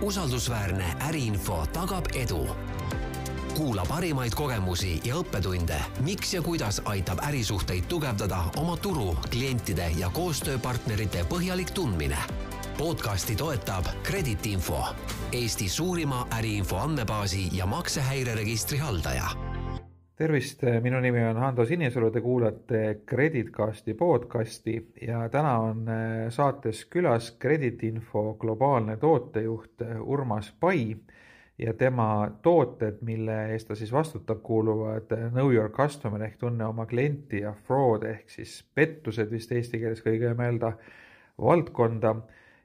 usaldusväärne äriinfo tagab edu. kuula parimaid kogemusi ja õppetunde, miks ja kuidas aitab ärisuhteid tugevdada oma turu, klientide ja koostööpartnerite põhjalik tundmine. podcasti toetab Kredit Info, Eesti suurima äriinfo andmebaasi ja maksehäireregistri haldaja tervist, minu nimi on Hando Sinisalu, te kuulate Kreditcasti podcasti ja täna on äh, saates külas krediitinfo globaalne tootejuht äh, Urmas Pai ja tema tooted, mille eest ta siis vastutab, kuuluvad äh, Know Your Customer ehk tunne oma klienti ja fraud ehk siis pettused vist eesti keeles kõige mõelda valdkonda.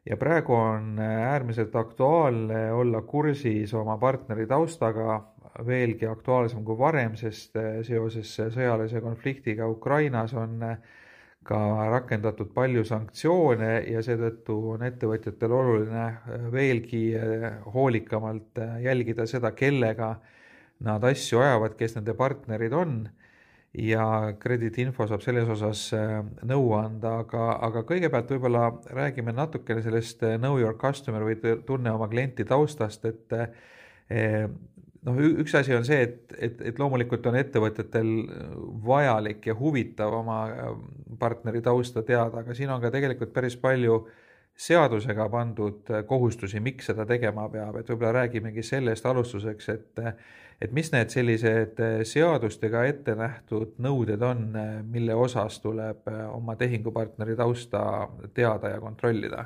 Ja praegu on äärmiselt aktuaalne olla kursis oma partneri taustaga, veelgi aktuaalsem kui varem, sest eh, seoses sõjalise konfliktiga Ukrainas on eh, ka rakendatud palju sanktsioone ja seetõttu on ettevõtjatel oluline eh, veelgi hoolikamalt jälgida seda, kellega nad asju ajavad, kes nende partnerid on. ja krediitinfo saab selles osas nõu anda, aga, aga kõigepealt võib-olla räägime natukene sellest know your customer või tunne oma klienti taustast, et noh, üks asi on see, et, et, et loomulikult on ettevõtetel vajalik ja huvitav oma ähm, partneri tausta teada, aga siin on ka tegelikult päris palju seadusega pandud kohustusi, miks seda tegema peab, et võib-olla räägimegi sellest alustuseks, et et mis need sellised seadustega ette nähtud nõuded on, mille osas tuleb oma tehingupartneri tausta teada ja kontrollida?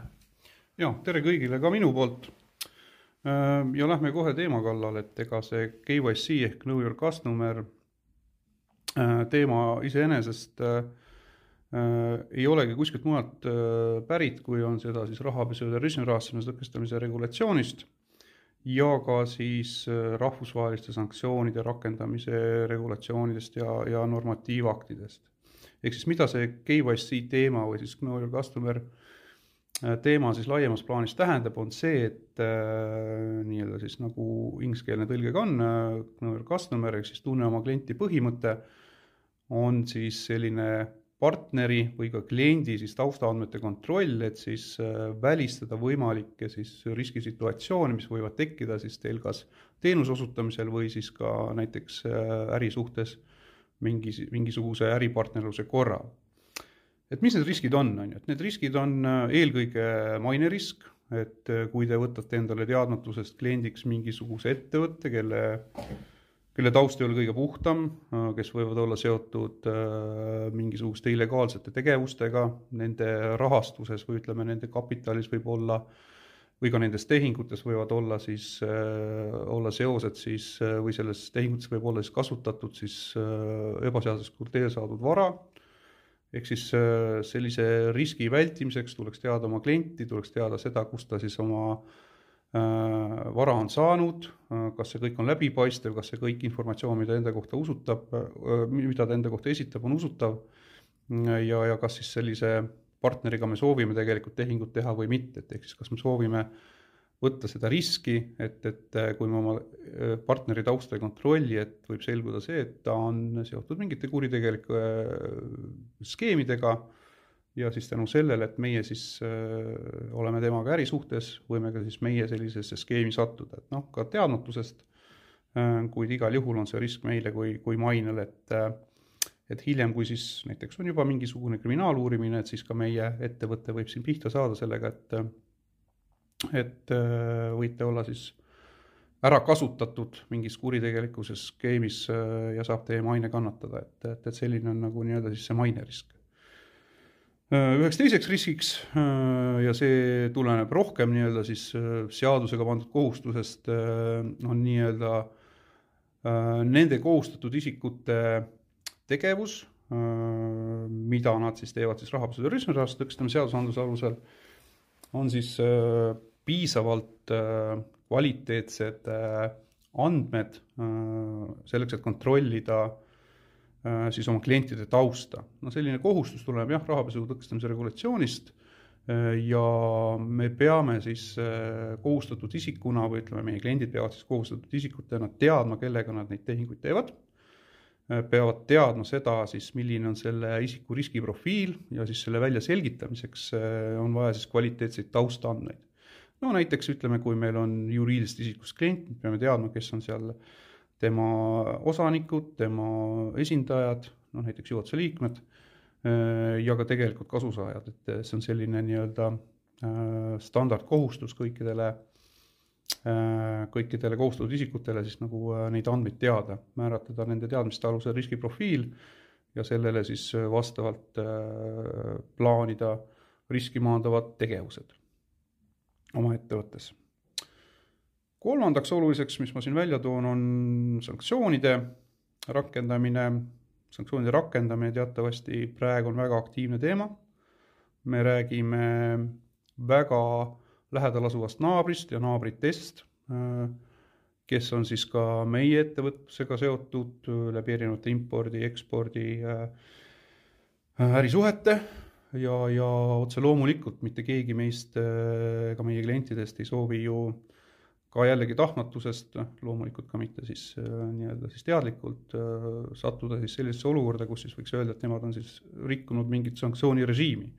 ja tere kõigile ka minu poolt Äh, ja lähme kohe teema kallale, et ega see KYC ehk Know Your Customer äh, teema iseenesest äh, ei olegi kuskilt mujalt pärit, kui on seda siis rahapesu ja terrorismi rahastamise tõkestamise regulatsioonist ja ka siis rahvusvaheliste sanktsioonide rakendamise regulatsioonidest ja, ja normatiivaktidest. ehk siis mida see KYC teema või siis Know Your Customer äh, Äh, teema siis laiemas plaanis tähendab, on see, et äh, nii-öelda siis nagu ingliskeelne tõlge ka on äh,, customer ehk siis tunne oma klienti põhimõte on siis selline partneri või ka kliendi siis taustaandmete kontroll, et siis äh, välistada võimalikke siis riskisituatsioone, mis võivad tekkida siis teil kas teenuse osutamisel või siis ka näiteks äh, ärisuhtes mingi, mingisuguse äripartnerluse korral et mis need riskid on, on ju, et need riskid on äh, eelkõige mainerisk, et äh, kui te võtate endale teadmatusest kliendiks mingisuguse ettevõtte, kelle, kelle taust ei ole kõige puhtam, äh, kes võivad olla seotud mingisuguste illegaalsete tegevustega, nende rahastuses või ütleme, nende kapitalis võib olla või ka nendes tehingutes võivad olla siis äh,, olla seosed siis äh, või selles tehingutes võib olla siis kasutatud siis äh, ebaseaduslikult teel saadud vara äh,, ehk siis äh, sellise riski vältimiseks tuleks teada oma klienti, tuleks teada seda, kust ta siis oma äh, vara on saanud, äh, kas see kõik on läbipaistev, kas see kõik informatsioon, mida enda kohta usutab, mida ta enda kohta esitab, on usutav. Ja, ja kas siis sellise partneriga me soovime tegelikult tehingut teha või mitte, et ehk siis kas me soovime äh, võtta seda riski, et, et äh, kui me oma äh, partneri tausta ei kontrolli, et võib selguda see, et ta on seotud mingite kuritegelike äh, skeemidega ja siis tänu sellele, et meie siis oleme temaga ärisuhtes, võime ka siis meie sellisesse skeemi sattuda, et noh, ka teadmatusest, kuid igal juhul on see risk meile kui, kui mainele, et et hiljem, kui siis näiteks on juba mingisugune kriminaaluurimine, et siis ka meie ettevõte võib siin pihta saada sellega, et et äh, võite olla siis ära kasutatud mingis kuritegelikus skeemis äh, ja saab teie maine kannatada, et, et, et selline on nagu nii-öelda siis see mainerisk. Äh, üheks teiseks riskiks ja see tuleneb rohkem nii-öelda siis seadusega pandud kohustusest, on nii-öelda nende kohustatud isikute tegevus, mida nad siis teevad siis rahapesu terrorismi rahast tõkestamise seadusandluse alusel, on siis piisavalt äh, kvaliteetsed äh, andmed äh, selleks, et kontrollida siis oma klientide tausta. no selline kohustus tuleneb jah, rahapesu tõkestamise regulatsioonist ja me peame siis kohustatud isikuna või ütleme, meie kliendid peavad siis kohustatud isikutena teadma, kellega nad neid tehinguid teevad, peavad teadma seda siis, milline on selle isiku riskiprofiil ja siis selle väljaselgitamiseks on vaja siis kvaliteetseid taustaandmeid no näiteks ütleme, kui meil on juriidilisest isikust klient, me peame teadma, kes on seal tema osanikud, tema esindajad, noh näiteks juhatuse liikmed äh, ja ka tegelikult kasusaajad, et see on selline nii-öelda äh, standardkohustus kõikidele, kõikidele kohustatud isikutele siis nagu neid andmeid teada, määratleda nende teadmiste alusel riskiprofiil ja sellele siis vastavalt plaanida riski maandavad tegevused oma ettevõttes. kolmandaks oluliseks, mis ma siin välja toon, on sanktsioonide rakendamine. sanktsioonide rakendamine teatavasti praegu on väga aktiivne teema. me räägime väga lähedal asuvast naabrist ja naabritest, kes on siis ka meie ettevõtlusega seotud läbi erinevate impordi, ekspordi ärisuhete ja, ja otse loomulikult mitte keegi meist ega äh, meie klientidest ei soovi ju ka jällegi tahtmatusest, loomulikult ka mitte siis äh, nii-öelda siis teadlikult äh, sattuda siis sellisesse olukorda, kus siis võiks öelda, et nemad on siis rikkunud mingit sanktsioonirežiimi.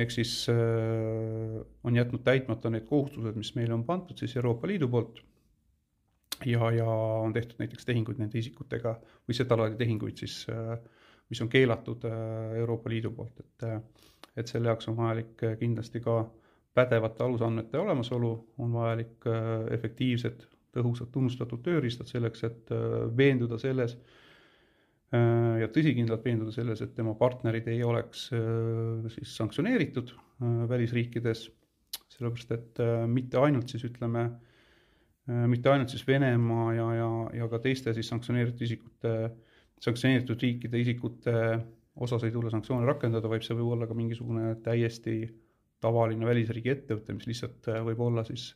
ehk siis on jätnud täitmata need kohustused, mis meile on pandud siis Euroopa Liidu poolt ja, ja on tehtud näiteks tehinguid nende isikutega või sedalaadi tehinguid siis äh, mis on keelatud äh, Euroopa Liidu poolt, et, äh, et selle jaoks on vajalik äh, kindlasti ka pädevate alusandmete olemasolu, on vajalik efektiivsed, tõhusad, tunnustatud tööriistad selleks, et veenduda selles ja tõsikindlalt veenduda selles, et tema partnerid ei oleks siis sanktsioneeritud välisriikides, sellepärast et mitte ainult siis ütleme, mitte ainult siis Venemaa ja, ja, ja ka teiste siis sanktsioneeritud isikute sanktsioneeritud riikide isikute osas ei tule sanktsioone rakendada, vaid see võib olla ka mingisugune täiesti tavaline välisriigi ettevõte, mis lihtsalt äh, võib olla siis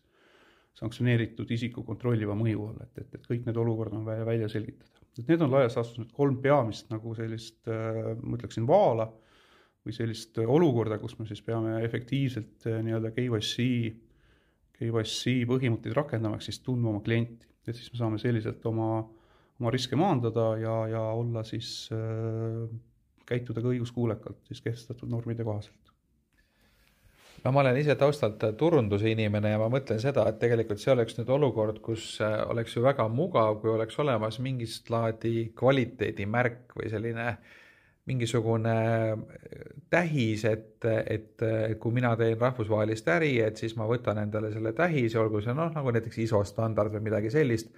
sanktsioneeritud isiku kontrolliva mõju all, et, et, et kõik need olukorrad on vaja välja selgitada. et need on laias laastus need kolm peamist nagu sellist, äh, ma ütleksin, vaala või sellist olukorda, kus me siis peame efektiivselt äh, nii-öelda KYC, KYC põhimõtteid rakendama, ehk siis tundma oma klienti, et siis me saame selliselt oma oma riske maandada ja, ja olla siis äh,, käituda ka õiguskuulekalt siis kehtestatud normide kohaselt. No ma olen ise taustalt turunduse inimene ja ma mõtlen seda, et tegelikult see oleks nüüd olukord, kus äh, oleks ju väga mugav, kui oleks olemas mingist laadi kvaliteedimärk või selline mingisugune tähis, et, et kui mina teen rahvusvahelist äri, et siis ma võtan endale selle tähise, olgu see noh, nagu näiteks ISO standard või midagi sellist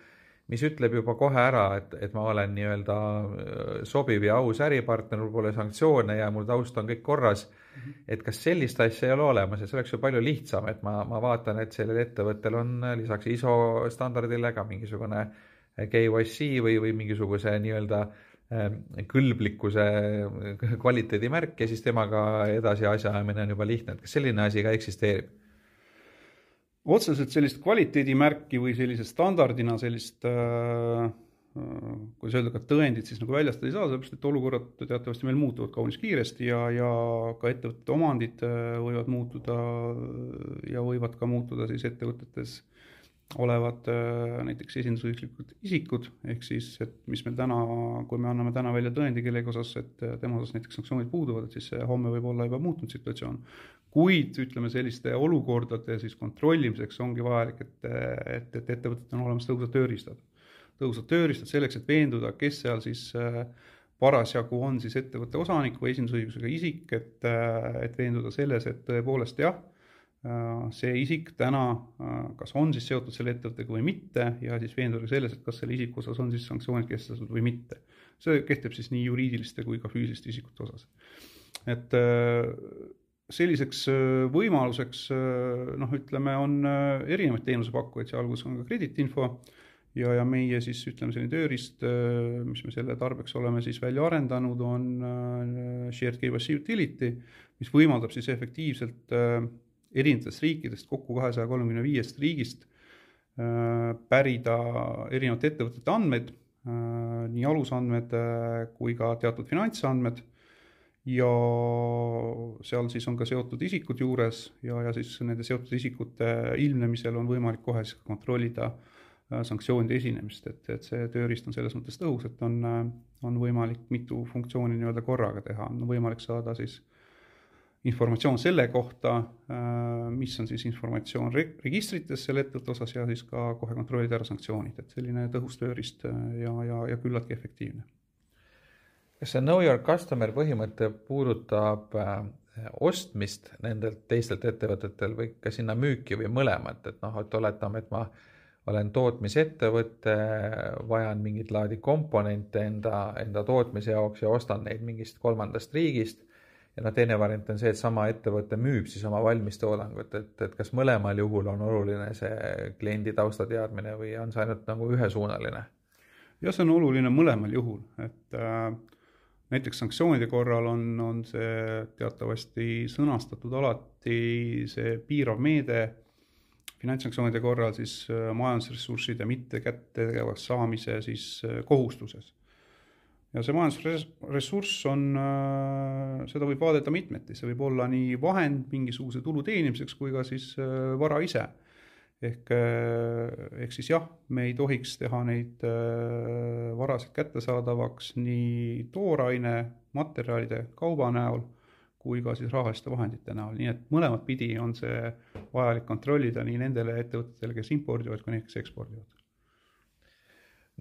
mis ütleb juba kohe ära, et, et ma olen nii-öelda äh, sobiv ja aus äripartner, mul pole sanktsioone ja mul taust on kõik korras. -hmm. et kas sellist asja ei ole olemas ja see oleks ju palju lihtsam, et ma, ma vaatan, et sellel ettevõttel on äh, lisaks ISO standardile ka mingisugune äh, KYC või, või mingisuguse nii-öelda kõlblikkuse kvaliteedimärk ja siis temaga edasi asjaajamine on juba lihtne, et kas selline asi ka eksisteerib? Otseselt sellist kvaliteedimärki või sellise standardina sellist äh, äh, kuidas öelda, ka tõendit siis nagu väljastada ei saa, sellepärast et olukorrad teatavasti meil muutuvad kaunis kiiresti ja, ja ka ettevõtete omandid äh, võivad muutuda ja võivad ka muutuda siis ettevõtetes olevad näiteks esindusõiguslikud isikud, ehk siis, et mis meil täna, kui me anname täna välja tõendi kellegi osas, et tema osas näiteks sanktsioonid puuduvad, et siis homme võib olla juba muutunud situatsioon kuid ütleme, selliste olukordade siis kontrollimiseks ongi vajalik, et, et, et ettevõtetel on olemas tõhusad tööriistad. tõhusad tööriistad selleks, et veenduda, kes seal siis äh, parasjagu on siis ettevõtte osanik või esindusõigusega isik, et, äh, et veenduda selles, et tõepoolest jah, äh, see isik täna kas on siis seotud selle ettevõttega või mitte ja siis veenduda selles, et kas selle isiku osas on siis sanktsioonid kehtestatud või mitte. see kehtib siis nii juriidiliste kui ka füüsiliste isikute osas. et selliseks äh, võimaluseks äh, noh, ütleme, on äh, erinevaid teenusepakkujaid, sealhulgas on ka krediitinfo ja, ja meie siis ütleme, selline tööriist, mis me selle tarbeks oleme siis välja arendanud, on Shared KYC Utility, mis võimaldab siis efektiivselt erinevatest riikidest, kokku kahesaja kolmekümne viiest riigist pärida erinevate ettevõtete andmeid, nii alusandmed kui ka teatud finantsandmed ja seal siis on ka seotud isikud juures ja, ja siis nende seotud isikute ilmnemisel on võimalik kohe siis kontrollida äh, sanktsioonide esinemist, et, et see tööriist on selles mõttes tõhus, et on, äh, on võimalik mitu funktsiooni nii-öelda korraga teha, on võimalik saada siis informatsioon selle kohta, mis on siis informatsioon registrites selle ettevõtte osas ja siis ka kohe kontrollida ära sanktsioonid, et selline tõhus tööriist ja, ja, ja küllaltki efektiivne. Kas see Know Your Customer põhimõte puudutab ostmist nendelt teistelt ettevõtetel või ka sinna müüki või mõlemat, et noh, et oletame, et ma olen tootmisettevõte, vajan mingit laadi komponente enda, enda tootmise jaoks ja ostan neid mingist kolmandast riigist. ja noh, teine variant on see, et sama ettevõte müüb siis oma valmistoodangut, et, et kas mõlemal juhul on oluline see kliendi taustateadmine või on see ainult nagu ühesuunaline? jah, see on oluline mõlemal juhul, et äh, näiteks sanktsioonide korral on, on see teatavasti sõnastatud alati see piirav meede. Finantssanktsioonide korral siis äh, majandusressursside mitte kättetegevaks saamise siis äh, kohustuses. ja see majandusressurss on, äh, seda võib vaadata mitmeti, see võib olla nii vahend mingisuguse tulu teenimiseks kui ka siis vara ise ehk, äh, ehk siis jah, me ei tohiks teha neid äh, varasid kättesaadavaks nii tooraine, materjalide, kauba näol kui ka siis rahaliste vahendite näol, nii et mõlemat pidi on see vajalik kontrollida nii nendele ettevõtetele, kes impordivad, kui need, kes ekspordivad.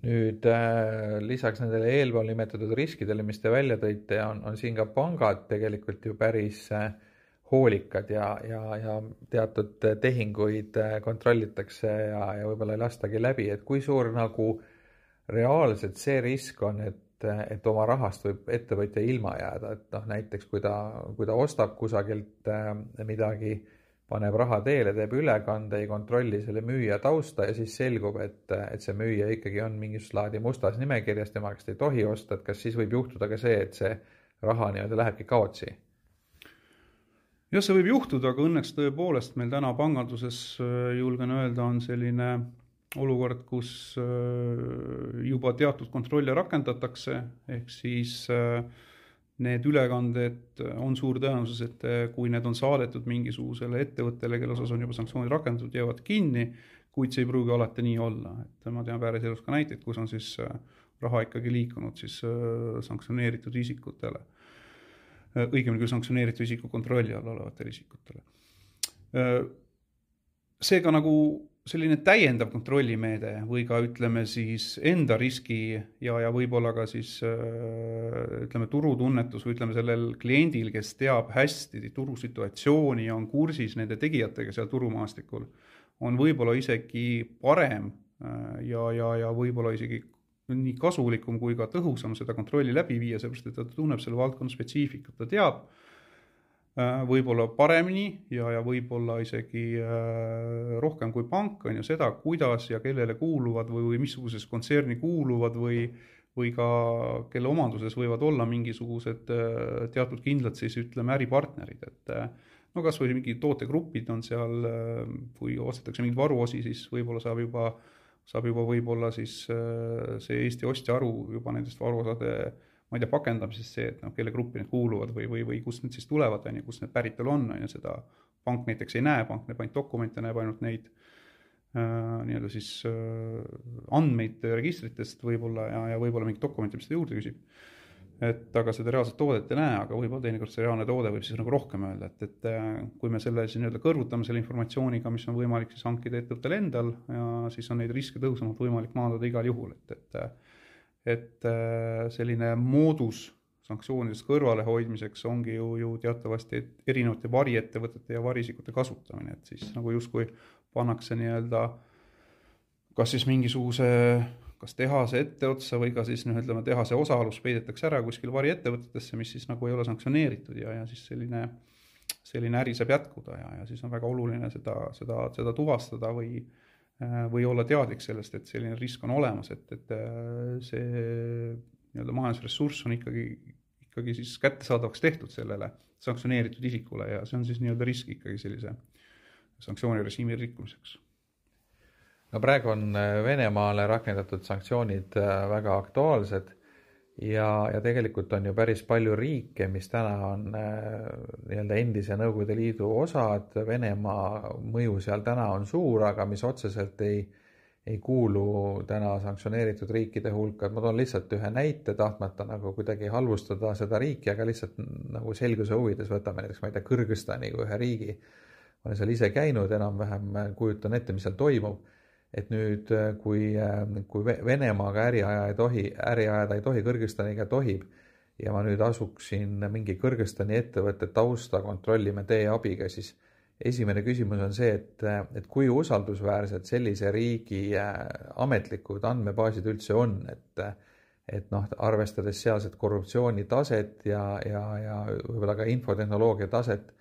nüüd äh, lisaks nendele eelpool nimetatud riskidele, mis te välja tõite, on, on siin ka pangad tegelikult ju päris äh, hoolikad ja, ja, ja teatud tehinguid äh, kontrollitakse ja, ja võib-olla ei lastagi läbi, et kui suur nagu reaalselt see risk on, et, et oma rahast võib ettevõtja ilma jääda, et noh, näiteks kui ta, kui ta ostab kusagilt äh, midagi, paneb raha teele, teeb ülekande, ei kontrolli selle müüja tausta ja siis selgub, et, et see müüja ikkagi on mingisugust laadi mustas nimekirjas, tema käest ei tohi osta, et kas siis võib juhtuda ka see, et see raha nii-öelda lähebki kaotsi jah, see võib juhtuda, aga õnneks tõepoolest meil täna panganduses, äh, julgen öelda, on selline olukord, kus äh, juba teatud kontrolle rakendatakse, ehk siis äh, need ülekanded on suur tõenäosus, et kui need on saadetud mingisugusele ettevõttele, kelle osas on juba sanktsioonid rakendatud, jäävad kinni, kuid see ei pruugi alati nii olla, et ma tean päriselus ka näiteid, kus on siis raha ikkagi liikunud siis sanktsioneeritud isikutele õigemini küll sanktsioneeritud isiku kontrolli all olevatele isikutele. Seega nagu selline täiendav kontrollimeede või ka ütleme siis enda riski ja, ja võib-olla ka siis ütleme, turutunnetus või ütleme, sellel kliendil, kes teab hästi turusituatsiooni ja on kursis nende tegijatega seal turumaastikul, on võib-olla isegi parem ja, ja, ja võib-olla isegi nii kasulikum kui ka tõhusam seda kontrolli läbi viia, sellepärast et ta tunneb selle valdkonna spetsiifikat, ta teab äh, võib-olla paremini ja, ja võib-olla isegi äh, rohkem kui pank, on ju, seda, kuidas ja kellele kuuluvad või, või missugusesse kontserni kuuluvad või või ka kelle omanduses võivad olla mingisugused äh, teatud kindlad siis ütleme, äripartnerid, et no kas või mingid tootegrupid on seal, kui ostetakse mingeid varuosi, siis võib-olla saab juba äh, saab juba võib-olla siis äh, see Eesti ostja aru juba nendest varuosade ma ei tea, pakendamisest see, et noh, kelle gruppi need kuuluvad või, või, või kust need siis tulevad, on ju, kust need päritolu on, on ju, seda pank näiteks ei näe, pank näeb ainult dokumente, näeb ainult neid äh, nii-öelda siis äh, andmeid registritest võib-olla ja, ja võib-olla mingeid dokumente, mis ta juurde küsib et aga seda reaalset toodet ei näe, aga võib-olla teinekord see reaalne toode võib siis nagu rohkem öelda, et, et äh, kui me selle siis nii-öelda kõrvutame selle informatsiooniga, mis on võimalik siis hankida ettevõttel endal ja siis on neid riske tõhusamalt võimalik maandada igal juhul, et, et et äh, selline moodus sanktsioonidest kõrvalehoidmiseks ongi ju, ju teatavasti erinevate variettevõtete ja variisikute kasutamine, et siis nagu justkui pannakse nii-öelda kas siis mingisuguse kas tehase etteotsa või ka siis noh, ütleme tehase osalus peidetakse ära kuskil variettevõtetesse, mis siis nagu ei ole sanktsioneeritud ja, ja siis selline, selline äri saab jätkuda ja, ja siis on väga oluline seda, seda, seda tuvastada või, või olla teadlik sellest, et selline risk on olemas, et, et see nii-öelda majandusressurss on ikkagi, ikkagi siis kättesaadavaks tehtud sellele sanktsioneeritud isikule ja see on siis nii-öelda risk ikkagi sellise sanktsioonirežiimi rikkumiseks no praegu on äh, Venemaale rakendatud sanktsioonid äh, väga aktuaalsed ja, ja tegelikult on ju päris palju riike, mis täna on äh, nii-öelda endise Nõukogude Liidu osad, Venemaa mõju seal täna on suur, aga mis otseselt ei, ei kuulu täna sanktsioneeritud riikide hulka, et ma toon lihtsalt ühe näite, tahtmata nagu kuidagi halvustada seda riiki, aga lihtsalt nagu selguse huvides võtame näiteks, ma ei tea, Kõrgõzstani kui ühe riigi. olen seal ise käinud, enam-vähem kujutan ette, mis seal toimub. Et nüüd, kui, kui Venemaaga äri aja ei tohi, äri ajada ei tohi, Kõrgõzstaniga tohib ja ma nüüd asuksin mingi Kõrgõzstani ettevõtte tausta kontrollima teie abiga, siis esimene küsimus on see, et, et kui usaldusväärsed sellise riigi äh, ametlikud andmebaasid üldse on, et et noh, arvestades sealset korruptsioonitaset ja, ja, ja võib-olla ka infotehnoloogia taset,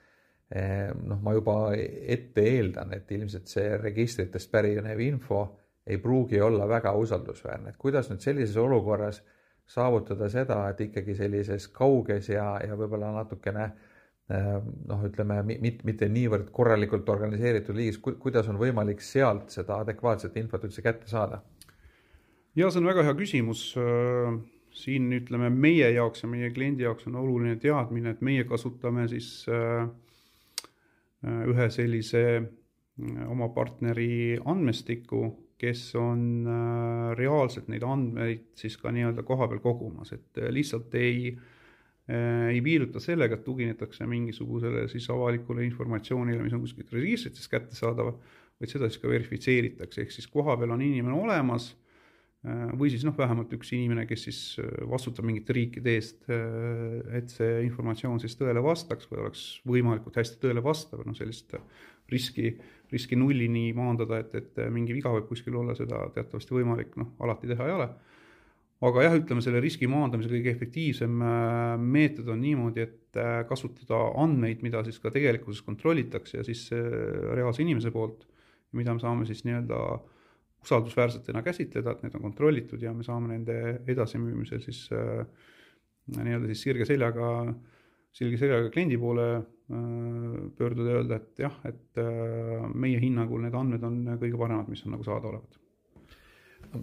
noh, ma juba ette eeldan, et ilmselt see registritest pärinev info ei pruugi olla väga usaldusväärne, et kuidas nüüd sellises olukorras saavutada seda, et ikkagi sellises kauges ja, ja võib-olla natukene äh, Ehm, noh, ütleme mit, mitte niivõrd korralikult organiseeritud liigis, kuidas on võimalik sealt seda adekvaatset infot üldse kätte saada? ja see on väga hea küsimus. Ehm, siin ütleme meie jaoks ja meie kliendi jaoks on oluline teadmine, et meie kasutame siis ehm, ühe sellise oma partneri andmestiku, kes on reaalselt neid andmeid siis ka nii-öelda koha peal kogumas, et lihtsalt ei äh, Äh, ei piirduta sellega, et tuginetakse mingisugusele siis avalikule informatsioonile, mis on kuskilt registrites kättesaadav, vaid seda siis ka verifitseeritakse, ehk siis kohapeal on inimene olemas äh, või siis noh, vähemalt üks inimene, kes siis äh, vastutab mingite riikide eest, et see informatsioon siis tõele vastaks või oleks võimalikult hästi tõele vastav, noh sellist riski, riski nullini maandada, et, et mingi viga võib kuskil olla, seda teatavasti võimalik noh, alati teha ei ole. Aga jah, ütleme selle riski maandamise kõige efektiivsem äh, meetod on niimoodi, et äh, kasutada andmeid, mida siis ka tegelikkuses kontrollitakse ja siis äh, reaalse inimese poolt, mida me saame siis nii-öelda usaldusväärsetena käsitleda, et need on kontrollitud ja me saame nende edasimüümisel siis nii-öelda siis sirge seljaga, sirge seljaga kliendi poole pöörduda ja öelda, et jah, et meie hinnangul need andmed on kõige paremad, mis on nagu saadaolevad.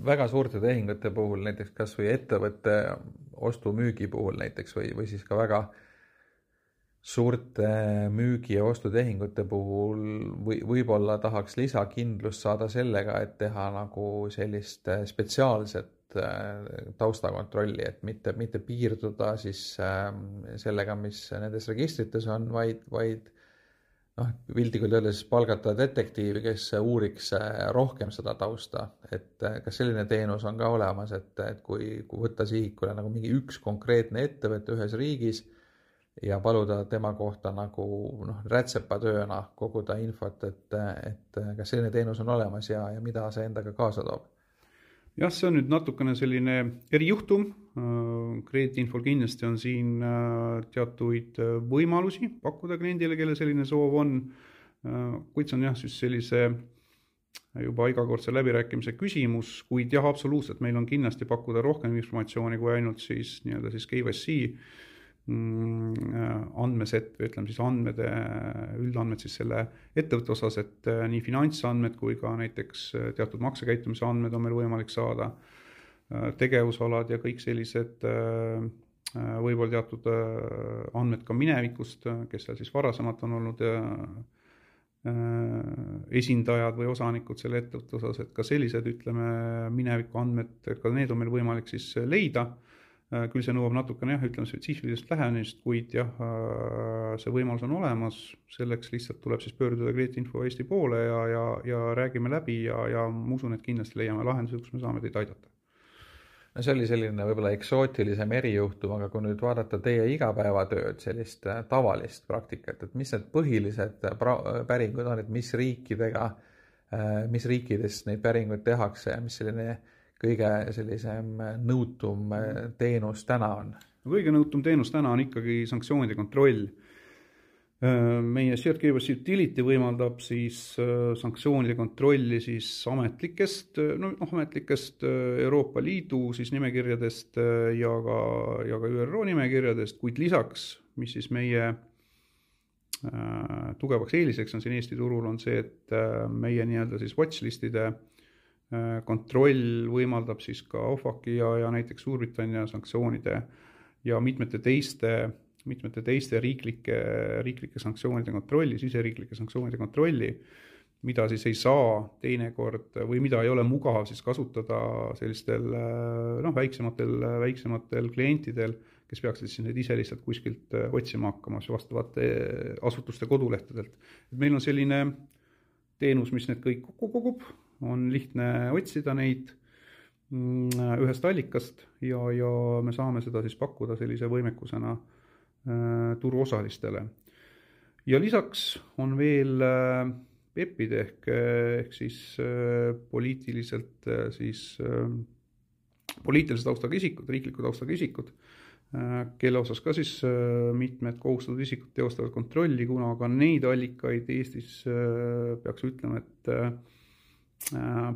Väga suurte tehingute puhul, näiteks kas või ettevõtte ostu-müügi puhul näiteks või, või siis ka väga suurte müügi- ja ostutehingute puhul või võib-olla tahaks lisakindlust saada sellega, et teha nagu sellist äh, spetsiaalset äh, taustakontrolli, et mitte, mitte piirduda siis ähm, sellega, mis nendes registrites on, vaid, vaid noh, piltlikult öeldes palgata detektiivi, kes uuriks äh, rohkem seda tausta, et kas selline teenus on ka olemas, et, et kui, kui võtta sihikule nagu mingi üks konkreetne ettevõte ühes riigis ja paluda tema kohta nagu noh, rätsepatööna koguda infot, et, et kas selline teenus on olemas ja, ja mida see endaga kaasa toob. Jah, see on nüüd natukene selline erijuhtum, krediidiinfol kindlasti on siin äh, teatuid äh, võimalusi pakkuda kliendile, kellel selline soov on, äh, kuid see on jah, siis sellise juba igakordse läbirääkimise küsimus, kuid jah, absoluutselt, meil on kindlasti pakkuda rohkem informatsiooni kui ainult siis nii-öelda siis KYC Mm, andmeset või ütleme siis andmed, üldandmed siis selle ettevõtte osas, et äh, nii finantsandmed kui ka näiteks äh, teatud maksekäitumise andmed on meil võimalik saada, äh, tegevusalad ja kõik sellised võib-olla teatud andmed ka minevikust, kes seal siis varasemalt on olnud esindajad või osanikud selle ettevõtte osas, et ka sellised, ütleme, mineviku andmed, ka need on meil võimalik siis leida. Äh, küll see nõuab natukene jah, ütleme spetsiifilist lähenemist, kuid jah, äh, see võimalus on olemas, selleks lihtsalt tuleb siis pöörduda Krediitinfo Eesti poole ja, ja, ja räägime läbi ja, ja ma usun, et kindlasti leiame lahenduse, kus me saame teid aidata. no see oli selline võib-olla eksootilisem erijuhtum, aga kui nüüd vaadata teie igapäevatööd, sellist äh, tavalist praktikat, et mis need põhilised päringud on, et mis riikidega, mis riikides neid päringuid tehakse ja mis selline kõige sellisem nõutum teenus täna on? kõige nõutum teenus täna on ikkagi sanktsioonide kontroll. meie Shared KYC Utility võimaldab siis äh, sanktsioonide kontrolli siis ametlikest, no ametlikest äh, Euroopa Liidu siis nimekirjadest äh, ja ka, ja ka ÜRO nimekirjadest, kuid lisaks, mis siis meie tugevaks eeliseks on siin Eesti turul, on see, et meie nii-öelda siis watchlist'ide Äh, kontroll võimaldab siis ka OFAC-i ja, ja näiteks Suurbritannia sanktsioonide ja mitmete teiste, mitmete teiste riiklike, riiklike sanktsioonide kontrolli, siseriiklike sanktsioonide kontrolli. mida siis ei saa teinekord või mida ei ole mugav siis kasutada sellistel noh, väiksematel, väiksematel klientidel, kes peaksid siis neid ise lihtsalt kuskilt otsima hakkama siis vastavate asutuste kodulehtedelt. et meil on selline teenus, mis need kõik kokku kogub, on lihtne otsida neid mm, ühest allikast ja, ja me saame seda siis pakkuda sellise võimekusena äh, turuosalistele. ja lisaks on veel äh, PEP-id ehk, ehk siis äh, poliitiliselt äh, siis äh, poliitilise taustaga isikud, riikliku taustaga isikud, kelle osas ka siis mitmed kohustatud isikud teostavad kontrolli, kuna ka neid allikaid Eestis peaks ütlema, et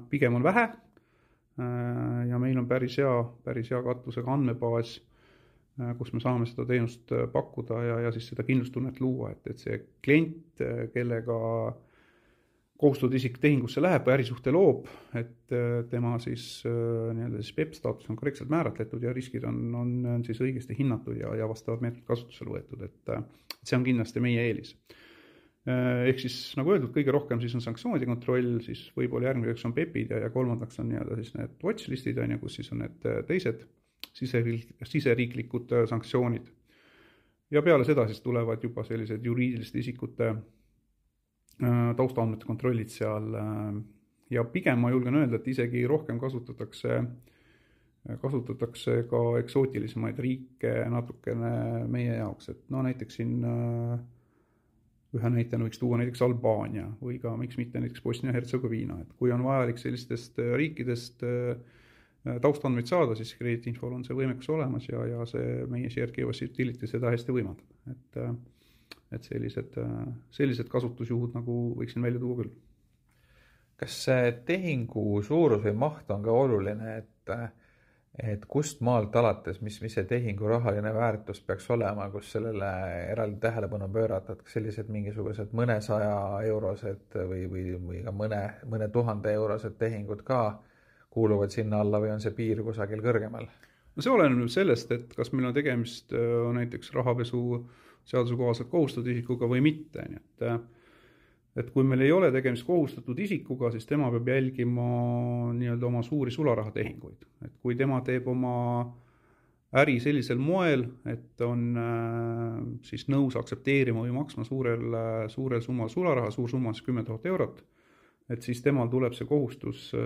pigem on vähe. ja meil on päris hea, päris hea katusega andmebaas, kus me saame seda teenust pakkuda ja, ja siis seda kindlustunnet luua, et, et see klient, kellega äh, kohustatud isik tehingusse läheb või ärisuhte loob, et äh, tema siis äh, nii-öelda siis PEP staatus on korrektselt määratletud ja riskid on, on, on siis õigesti hinnatud ja, ja vastavad meetmed kasutusele võetud, et äh, see on kindlasti meie eelis. Ehk siis nagu öeldud, kõige rohkem siis on sanktsioonide kontroll, siis võib-olla järgmiseks on PEP-id ja, ja kolmandaks on nii-öelda siis need watchlist'id on ju, kus siis on need teised siseriik-, siseriiklikud sanktsioonid. ja peale seda siis tulevad juba sellised juriidiliste isikute Äh, taustaandmete kontrollid seal äh, ja pigem ma julgen öelda, et isegi rohkem kasutatakse, kasutatakse ka eksootilisemaid riike natukene meie jaoks, et no näiteks siin äh, ühe näitena võiks tuua näiteks Albaania või ka miks mitte näiteks Bosnia-Hertsegoviina, et kui on vajalik sellistest riikidest taustandmeid saada, siis krediidiinfol on see võimekus olemas ja, ja see meie KYC utility seda hästi võimaldab, et et sellised, sellised kasutusjuhud nagu võiksin välja tuua küll. kas tehingu suurus või maht on ka oluline, et, et kust maalt alates, mis, mis see tehingu rahaline väärtus peaks olema, kus sellele eraldi tähelepanu pöörata, et kas sellised mingisugused mõnesaja eurosed või, või, või ka mõne, mõne tuhande eurosed tehingud ka kuuluvad sinna alla või on see piir kusagil kõrgemal? no see oleneb sellest, et kas meil on tegemist äh, näiteks rahapesu äh, seaduse kohaselt kohustatud isikuga või mitte, nii et et kui meil ei ole tegemist kohustatud isikuga, siis tema peab jälgima nii-öelda oma suuri sularahatehinguid, et kui tema teeb oma äri sellisel moel, et on äh, siis nõus aktsepteerima või maksma suurel, suurel summal sularaha, suur summa on siis kümme tuhat eurot, et siis temal tuleb see kohustus äh,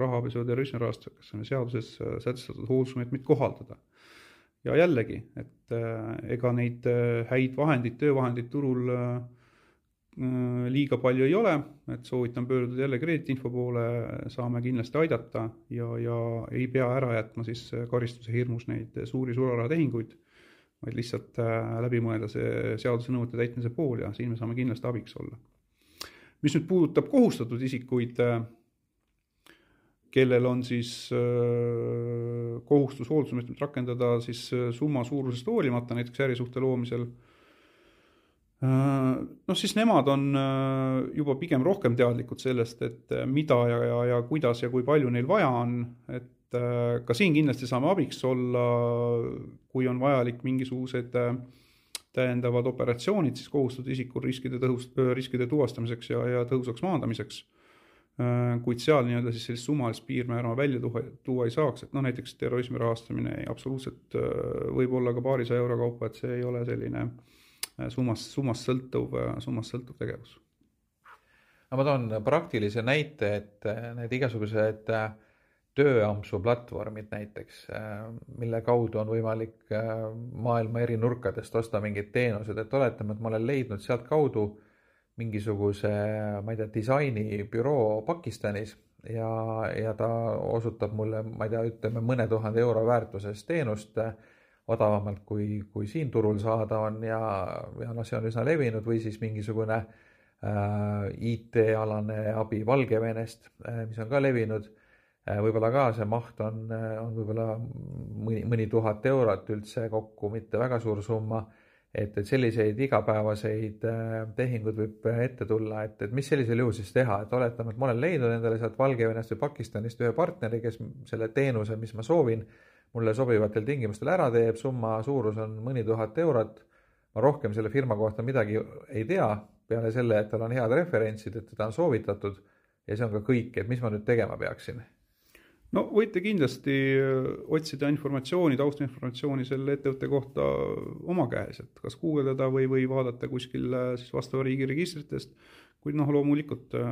rahapesu ja terrorismi rahastamise seaduses äh, sätestatud hoolsusmeetmeid kohaldada. Ja jällegi, et äh, ega neid äh, häid vahendeid, töövahendeid turul äh, liiga palju ei ole, et soovitan pöörduda jälle krediitinfo poole, saame kindlasti aidata ja, ja ei pea ära jätma siis karistuse hirmus neid suuri sularahatehinguid, vaid lihtsalt läbi mõelda see seaduse nõuete täitmise pool ja siin me saame kindlasti abiks olla. mis nüüd puudutab kohustatud isikuid, kellel on siis äh, kohustus hooldusmeetmet rakendada siis äh, summa suurusest hoolimata, näiteks ärisuhte loomisel, äh, noh, siis nemad on juba pigem rohkem teadlikud sellest, et mida ja, ja, ja kuidas ja kui palju neil vaja on, et ka siin kindlasti saame abiks olla, kui on vajalik mingisugused täiendavad operatsioonid siis kohustatud isikul riskide tõhus, riskide tuvastamiseks ja, ja tõhusaks maandamiseks. Äh, kuid seal nii-öelda siis sellist summalist piirmäära välja tuua, tuua ei saaks, et noh, näiteks terrorismi rahastamine absoluutselt äh, võib olla ka paarisaja euro kaupa, et see ei ole selline äh, summast, summast sõltuv, summast sõltuv tegevus. no ma toon praktilise näite, et need igasugused tööampsu platvormid näiteks, mille kaudu on võimalik maailma eri nurkadest osta mingeid teenuseid, et oletame, et ma olen leidnud sealtkaudu mingisuguse, ma ei tea, disainibüroo Pakistanis ja, ja ta osutab mulle, ma ei tea, ütleme mõne tuhande euro väärtuses teenust odavamalt, kui, kui siin turul saada on ja, ja noh, see on üsna levinud või siis mingisugune äh, IT-alane abi Valgevenest äh,, mis on ka levinud äh,. võib-olla ka see maht on, on võib-olla mõni, mõni tuhat eurot üldse kokku, mitte väga suur summa et, et selliseid igapäevaseid äh, tehinguid võib ette tulla, et, et mis sellisel juhul siis teha, et oletame, et ma olen leidnud endale sealt Valgevenest või Pakistanist ühe partneri, kes selle teenuse, mis ma soovin, mulle sobivatel tingimustel ära teeb, summa suurus on mõni tuhat eurot, ma rohkem selle firma kohta midagi ei tea, peale selle, et tal on head referentsid, et teda on soovitatud ja see on ka kõik, et mis ma nüüd tegema peaksin? no võite kindlasti äh, otsida informatsiooni, taustinformatsiooni selle ettevõtte kohta oma käes, et kas guugeldada või, või vaadata kuskil äh, siis vastava riigi registritest, kuid noh, loomulikult äh,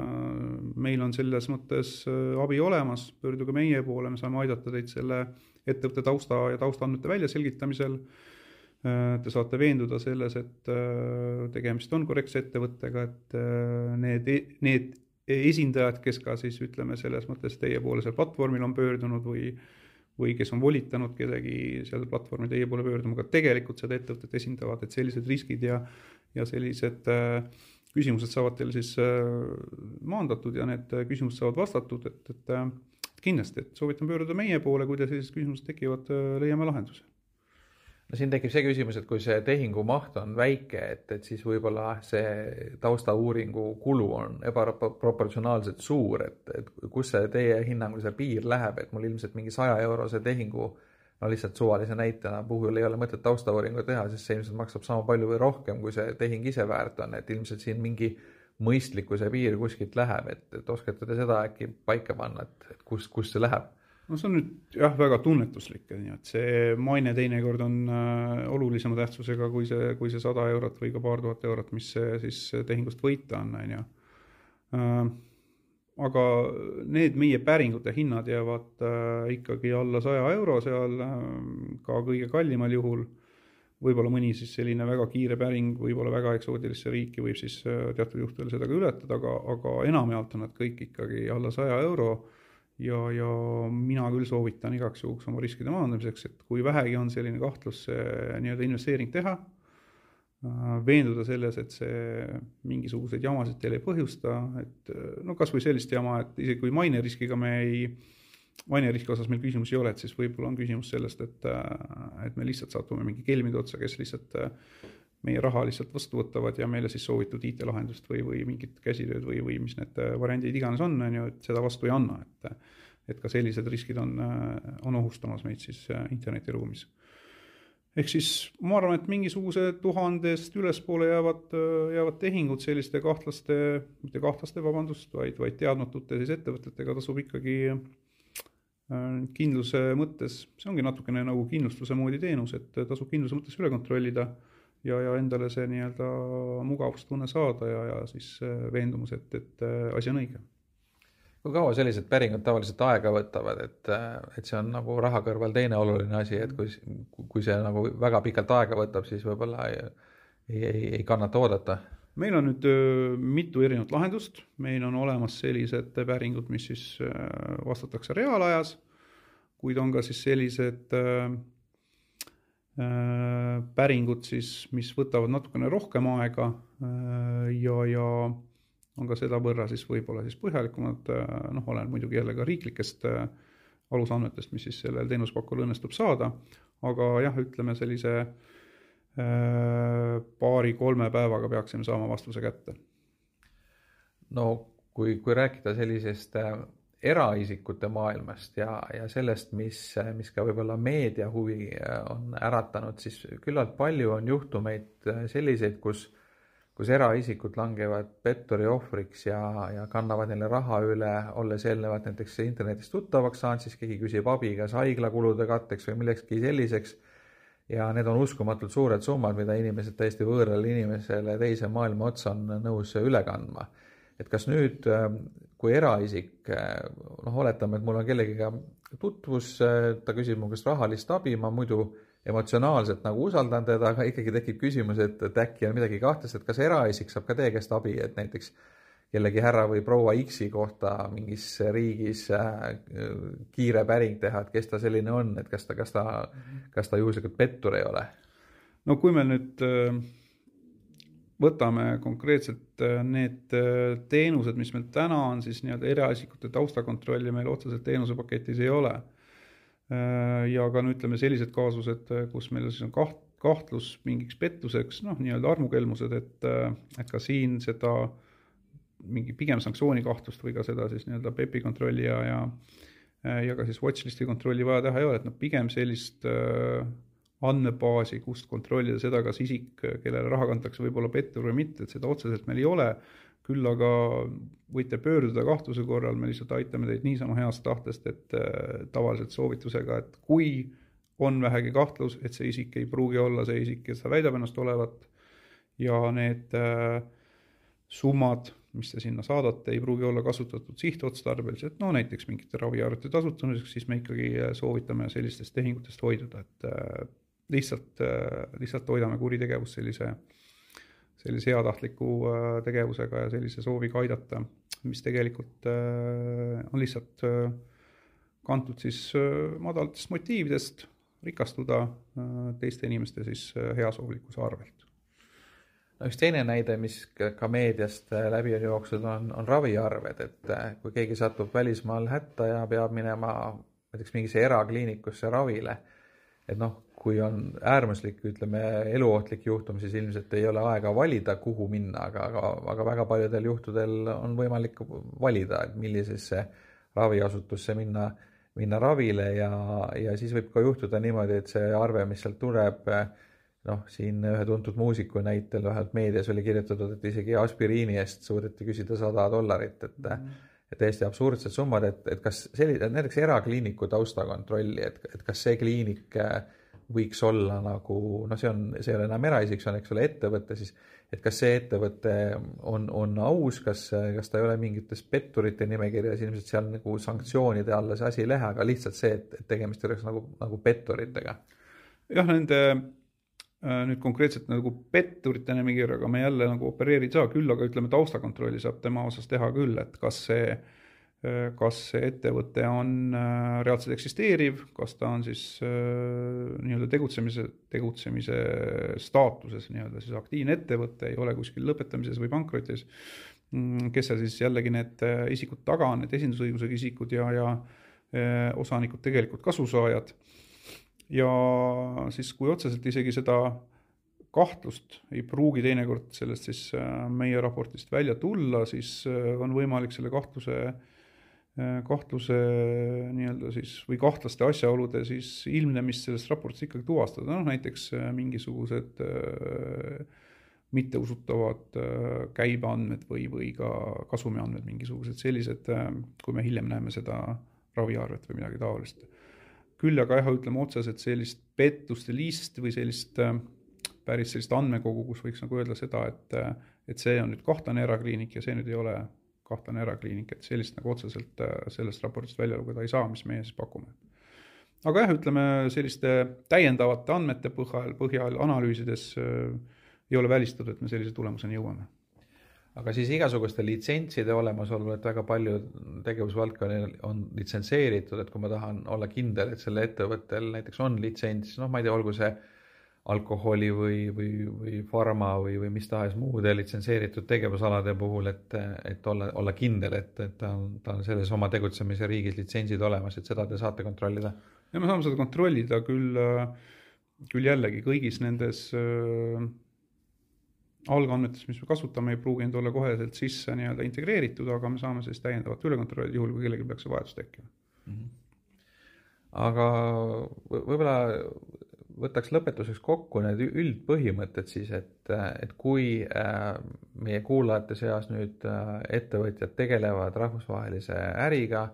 meil on selles mõttes abi olemas, pöörduge meie poole, me saame aidata teid selle ettevõtte tausta ja taustaandmete väljaselgitamisel. Te saate veenduda selles, et tegemist on korrektse ettevõttega, et need, e-, need esindajad, kes ka siis ütleme, selles mõttes teie poole seal platvormil on pöördunud või või kes on volitanud kedagi seal platvormil teie poole pöörduma, ka tegelikult seda ettevõtet esindavad, et sellised riskid ja ja sellised äh, küsimused saavad teil siis äh, maandatud ja need küsimused saavad vastatud, et, et äh, kindlasti, et soovitan pöörduda meie poole, kui teil sellised küsimused tekivad, leiame lahenduse. No siin tekib see küsimus, et kui see tehingu maht on väike, et, et siis võib-olla see taustauuringu kulu on ebaproportsionaalselt suur, et, et kus see teie hinnangul see piir läheb, et mul ilmselt mingi saja eurose tehingu no lihtsalt suvalise näitena puhul ei ole mõtet taustauuringu teha, sest see ilmselt maksab sama palju või rohkem, kui see tehing ise väärt on, et ilmselt siin mingi mõistlikkuse piir kuskilt läheb, et, et oskate te seda äkki paika panna, et, et kus, kus see läheb? no see on nüüd jah, väga tunnetuslik, on ju, et see maine teinekord on äh, olulisema tähtsusega kui see, kui see sada eurot või ka paar tuhat eurot, mis see siis tehingust võita on, on ju äh,. aga need meie päringute hinnad jäävad äh, ikkagi alla saja euro seal äh, ka kõige kallimal juhul. Võib-olla mõni siis selline väga kiire päring, võib-olla väga eksootilisse riiki võib siis äh, teatud juhtudel seda ka ületada, aga, aga enamjaolt on nad kõik ikkagi alla saja euro. Ja, ja mina küll soovitan igaks juhuks oma riskide maandamiseks, et kui vähegi on selline kahtlus nii-öelda investeering teha, äh, veenduda selles, et see mingisuguseid jamasid teile ei põhjusta, et äh, no kas või sellist jama, et isegi kui maineriskiga me ei, maineriski osas meil küsimusi ei ole, et siis võib-olla on küsimus sellest, et, äh, et me lihtsalt satume mingi kelmide otsa, kes lihtsalt meie raha lihtsalt vastu võtavad ja meile siis soovitud IT-lahendust või, või mingit käsitööd või, või mis need äh, variandid iganes on, on ju, et seda vastu ei anna, et et ka sellised riskid on, äh, on ohustamas meid siis äh, internetiruumis. ehk siis ma arvan, et mingisuguse tuhandest ülespoole jäävad, jäävad tehingud selliste kahtlaste, mitte kahtlaste, vabandust, vaid, vaid teadmatute siis ettevõtetega tasub ikkagi kindluse mõttes, see ongi natukene nagu kindlustuse moodi teenus, et tasub kindluse mõttes üle kontrollida ja, ja endale see nii-öelda mugavustunne saada ja, ja siis äh, veendumus, et, et äh, asi on õige. kui kaua sellised päringud tavaliselt aega võtavad, et, äh, et see on nagu raha kõrval teine oluline asi, et kui, kui see nagu väga pikalt aega võtab, siis võib-olla ei, ei, ei kannata oodata? Meil on nüüd mitu erinevat lahendust, meil on olemas sellised päringud, mis siis vastatakse reaalajas, kuid on ka siis sellised Äh, päringud siis, mis võtavad natukene rohkem aega äh, ja, ja on ka sedavõrra siis võib-olla siis põhjalikumad, äh, noh, oleneb muidugi jälle ka riiklikest alusandmetest, mis siis sellel teenusepakkujal õnnestub saada, aga jah, ütleme sellise paari-kolme päevaga peaksime saama vastuse kätte. no kui, kui rääkida sellisest eraisikute maailmast ja, ja sellest, mis, mis ka võib-olla meedia huvi äh, on äratanud, siis küllalt palju on juhtumeid äh, selliseid, kus, kus eraisikud langevad petturi ohvriks ja, ja kannavad neile raha üle, olles eelnevalt näiteks internetis tuttavaks saanud, siis keegi küsib abi kas haiglakulude katteks või millekski selliseks. Ja need on uskumatult suured summad, mida inimesed täiesti võõrale inimesele teise maailma otsa on nõus üle kandma. Et kas nüüd, ähm, kui eraisik, äh, noh, oletame, et mul on kellegiga tutvus, äh, ta küsib mu käest rahalist abi, ma muidu emotsionaalselt nagu usaldan teda, aga ikkagi tekib küsimus, et, et äkki on midagi kahtlast, et kas eraisik saab ka teie käest abi, et näiteks kellegi härra või proua X-i kohta mingis riigis äh, kiire päring teha, et kes ta selline on, et kas ta, kas ta, kas ta juhuslikult pettur ei ole? no kui me nüüd äh võtame konkreetselt äh, need äh, teenused, mis meil täna on, siis nii-öelda eraisikute taustakontrolli meil otseselt teenusepaketis ei ole. Äh, ja ka no ütleme, sellised kaasused, kus meil siis on kaht-, kahtlus mingiks pettuseks, noh, nii-öelda armukelmused, et, et ka siin seda mingi pigem sanktsioonikahtlust või ka seda siis nii-öelda PEP-i kontrolli ja, ja ja ka siis watchlist'i kontrolli vaja teha ei ole, et noh, pigem sellist andmebaasi, kust kontrollida seda, kas isik, kellele raha kantakse, võib olla pettur või mitte, et seda otseselt meil ei ole, küll aga võite pöörduda kahtluse korral, me lihtsalt aitame teid niisama heast tahtest, et äh, tavaliselt soovitusega, et kui on vähegi kahtlus, et see isik ei pruugi olla see isik, kes ta väidab ennast olevat ja need äh, summad, mis te sinna saadate, ei pruugi olla kasutatud sihtotstarbeliselt, no näiteks mingite raviarvete tasutamiseks, siis me ikkagi äh, soovitame sellistest tehingutest hoiduda, et äh, lihtsalt, lihtsalt hoidame kuritegevust sellise, sellise heatahtliku tegevusega ja sellise sooviga aidata, mis tegelikult on lihtsalt kantud siis madalatest motiividest rikastuda äh, teiste inimeste siis äh, heasoovlikkuse arvelt. Üks teine näide, mis ka meediast äh, läbi on jooksnud, on, on raviarved, et kui keegi satub välismaal hätta ja peab minema näiteks mingisse erakliinikusse ravile, et noh, kui on äärmuslik, ütleme, eluohtlik juhtum, siis ilmselt ei ole aega valida, kuhu minna, aga, aga, aga väga paljudel juhtudel on võimalik valida, et millisesse raviasutusse minna minna ravile ja, ja siis võib ka juhtuda niimoodi, et see arve, mis sealt tuleb, noh, siin ühe tuntud muusiku näitel vähemalt meedias oli kirjutatud, et isegi aspiriini eest suudeti küsida sada dollarit, et mm -hmm. et täiesti absurdsed summad, et, et kas selline, näiteks erakliiniku taustakontrolli, et, et kas see kliinik võiks olla nagu noh, see on, see ei ole enam eraisik, see on, eks ole, ettevõte, siis et kas see ettevõte on, on aus, kas, kas ta ei ole mingites petturite nimekirjas, ilmselt seal nagu sanktsioonide alla see asi ei lähe, aga lihtsalt see, et, et tegemist oleks nagu, nagu petturitega. jah, nende äh, nüüd konkreetselt nagu petturite nimekirjaga me jälle nagu opereerida ei saa, küll aga ütleme, taustakontrolli saab tema osas teha küll, et kas see äh, Äh, kas see ettevõte on äh, reaalselt eksisteeriv, kas ta on siis äh, nii-öelda tegutsemise, tegutsemise staatuses nii-öelda siis aktiivne ettevõte, ei ole kuskil lõpetamises või pankrotis, mm, kes seal siis jällegi need isikud taga on, need esindusõigusega isikud ja, ja osanikud tegelikult kasusaajad. Ja siis, kui otseselt isegi seda kahtlust ei pruugi teinekord sellest siis meie raportist välja tulla, siis on võimalik selle kahtluse äh, Äh, kahtluse nii-öelda siis või kahtlaste asjaolude siis ilmnemist sellest raportist ikkagi tuvastada, noh näiteks äh, mingisugused äh, mitteusutavad käibeandmed või, või ka kasumiandmed, mingisugused sellised, kui me hiljem näeme seda raviarvet või midagi taolist. Küll aga jah, ütleme otseselt sellist pettuste list või sellist päris sellist andmekogu, kus võiks nagu öelda seda, et, et see on nüüd kahtlane erakliinik ja see nüüd ei ole kahtlane erakliinik, et sellist nagu otseselt äh, sellest raportist välja lugeda ei saa, mis meie siis pakume. aga jah, ütleme selliste täiendavate andmete põhjal, põhjal analüüsides äh, ei ole välistatud, et me sellise tulemuseni jõuame aga siis igasuguste litsentside olemasolu, et väga palju tegevusvaldkondi on litsenseeritud, et kui ma tahan olla kindel, et sellel ettevõttel näiteks on litsents, noh, ma ei tea, olgu see alkoholi või, või, või farma või, või mis tahes muude litsenseeritud tegevusalade puhul, et, et olla, olla kindel, et, et ta on, ta on selles oma tegutsemise riigis litsentsid olemas, et seda te saate kontrollida? ja me saame seda kontrollida küll, küll jällegi kõigis nendes äh, algandmetes, mis me kasutame, ei pruuginud olla koheselt sisse nii-öelda integreeritud, aga me saame siis täiendavat üle kontrollida, juhul kui kellelgi peaks see vajadus tekkima mm. -hmm aga võib-olla võtaks lõpetuseks kokku need üldpõhimõtted siis, et, et kui äh, meie kuulajate seas nüüd äh, ettevõtjad tegelevad rahvusvahelise äriga,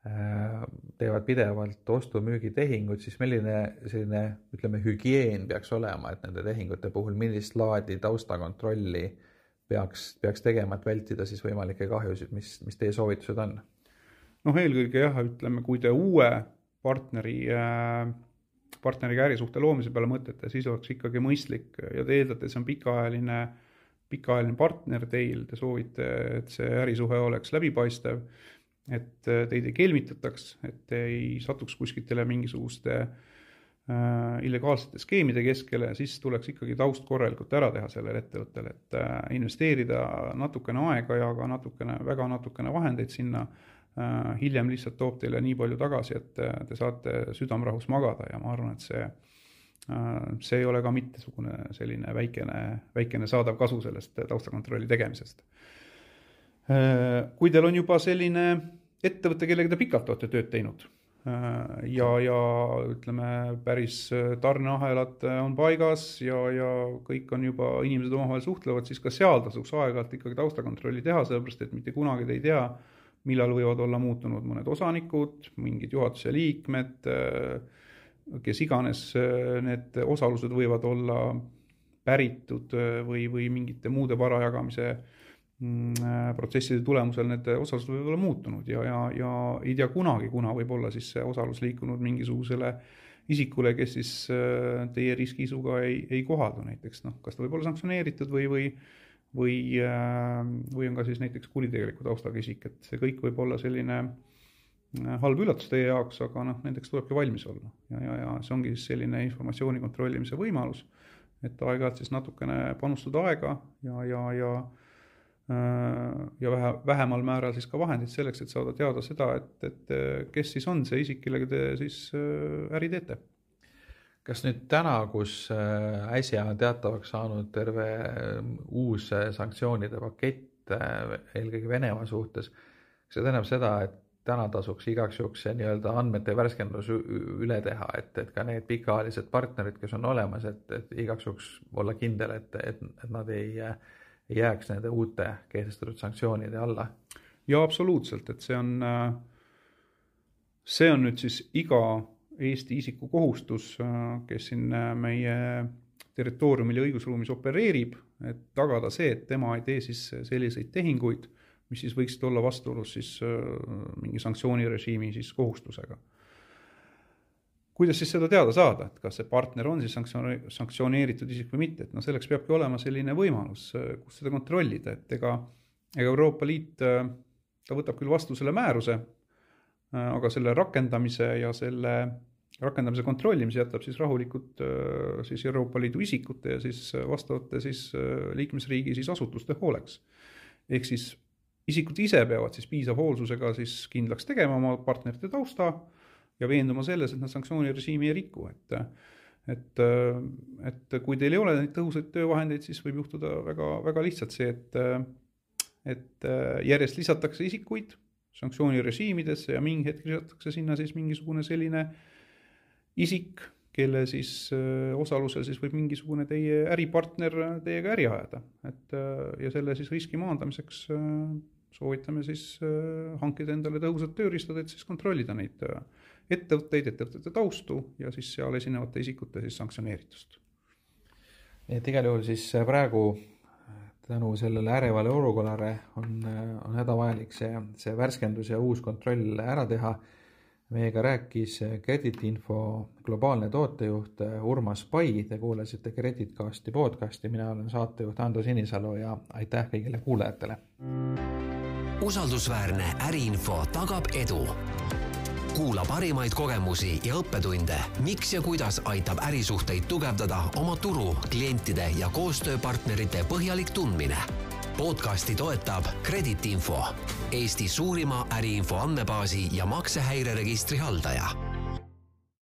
teevad pidevalt ostu-müügitehinguid, siis milline selline, ütleme, hügieen peaks olema, et nende tehingute puhul, millist laadi taustakontrolli peaks, peaks tegema, et vältida siis võimalikke kahjusid, mis, mis teie soovitused on? noh, eelkõige jah, ütleme, kui te uue partneri äh partneriga ärisuhte loomise peale mõtlete, siis oleks ikkagi mõistlik ja te eeldate, see on pikaajaline, pikaajaline partner teil, te soovite, et see ärisuhe oleks läbipaistev, et teid ei kelmitataks, et te ei satuks kuskitele mingisuguste äh, illegaalsete skeemide keskele, siis tuleks ikkagi taust korralikult ära teha sellele ettevõttele, et äh, investeerida natukene aega ja ka natukene, väga natukene vahendeid sinna äh, Äh, hiljem lihtsalt toob teile nii palju tagasi, et äh, te saate südamerahus magada ja ma arvan, et see, äh, see ei ole ka mitmesugune selline väikene, väikene saadav kasu sellest taustakontrolli tegemisest. kui teil on juba selline ettevõte, kellega te pikalt olete tööd teinud, ja, ja ütleme, päris tarneahelad on paigas ja, ja kõik on juba, inimesed omavahel suhtlevad, siis ka seal tasuks aeg-ajalt ikkagi taustakontrolli teha, sellepärast et mitte kunagi te ei tea, millal võivad olla muutunud mõned osanikud, mingid juhatuse liikmed, kes iganes need osalused võivad olla päritud või, või mingite muude vara jagamise mm, protsesside tulemusel need osalused võivad olla muutunud ja, ja, ja ei tea kunagi, kuna võib olla siis see osalus liikunud mingisugusele isikule, kes siis teie riskiisuga ei, ei kohaldu näiteks, noh, kas ta võib olla sanktsioneeritud või, või või, äh, või on ka siis näiteks kuritegeliku taustaga isik, et see kõik võib olla selline äh, halb üllatus teie jaoks, aga noh, nendeks tulebki valmis olla. ja, ja, ja see ongi siis selline informatsiooni kontrollimise võimalus, et aeg-ajalt siis natukene panustada aega ja, ja, ja äh, ja vähe, vähemal määral siis ka vahendid selleks, et saada teada seda, et, et kes siis on see isik, kellega te siis äri teete. Kas nüüd täna, kus äh, äsja on teatavaks saanud terve äh, uus äh, sanktsioonide pakett eelkõige Venemaa suhtes, kas see tähendab seda, et täna tasuks igaks juhuks see nii-öelda andmete värskendus üle teha, et, et ka need pikaajalised partnerid, kes on olemas, et, et igaks juhuks olla kindel, et, et, et nad ei, ei jääks nende uute kehtestatud sanktsioonide alla? jaa, absoluutselt, et see on, see on nüüd siis iga Eesti isiku kohustus, kes siin meie territooriumil ja õigusruumis opereerib, et tagada see, et tema ei tee siis selliseid tehinguid, mis siis võiksid olla vastuolus siis mingi sanktsioonirežiimi siis kohustusega. Kuidas siis seda teada saada, et kas see partner on siis sanktsiooni, sanktsioneeritud isik või mitte, et noh, selleks peabki olema selline võimalus, kus seda kontrollida, et ega, ega Euroopa Liit, ta võtab küll vastu selle määruse, aga selle rakendamise ja selle rakendamise kontrollimise jätab siis rahulikult äh, siis Euroopa Liidu isikute ja siis äh, vastavate siis äh, liikmesriigi siis asutuste hooleks. ehk siis isikud ise peavad siis piisava hoolsusega siis kindlaks tegema oma partnerite tausta ja veenduma selles, et nad sanktsioonirežiimi ei riku, et et, et kui teil ei ole neid tõhusaid töövahendeid, siis võib juhtuda väga, väga lihtsalt see, et et järjest lisatakse isikuid sanktsioonirežiimidesse ja mingi hetk lisatakse sinna siis mingisugune selline äh, isik, kelle siis äh, osalusel siis võib mingisugune teie äripartner teiega äri ajada, et äh, ja selle siis riski maandamiseks äh, soovitame siis hankida endale tõhusad tööriistad, et siis kontrollida neid ettevõtteid, ettevõtete taustu ja siis seal esinevate isikute siis sanktsioneeritust. nii et igal juhul siis praegu tänu sellele ärevale olukorrale on, on hädavajalik see, see värskendus ja uus kontroll ära teha meiega rääkis Kreditinfo globaalne tootejuht Urmas Pai, te kuulasite Kreditcasti podcasti, mina olen saatejuht Ando Sinisalu ja aitäh kõigile kuulajatele. usaldusväärne äriinfo tagab edu. Kuula parimaid kogemusi ja õppetunde, miks ja kuidas aitab ärisuhteid tugevdada oma turu, klientide ja koostööpartnerite põhjalik tundmine? Podcasti toetab Kreditinfo, Eesti suurima äriinfo andmebaasi ja maksehäireregistri haldaja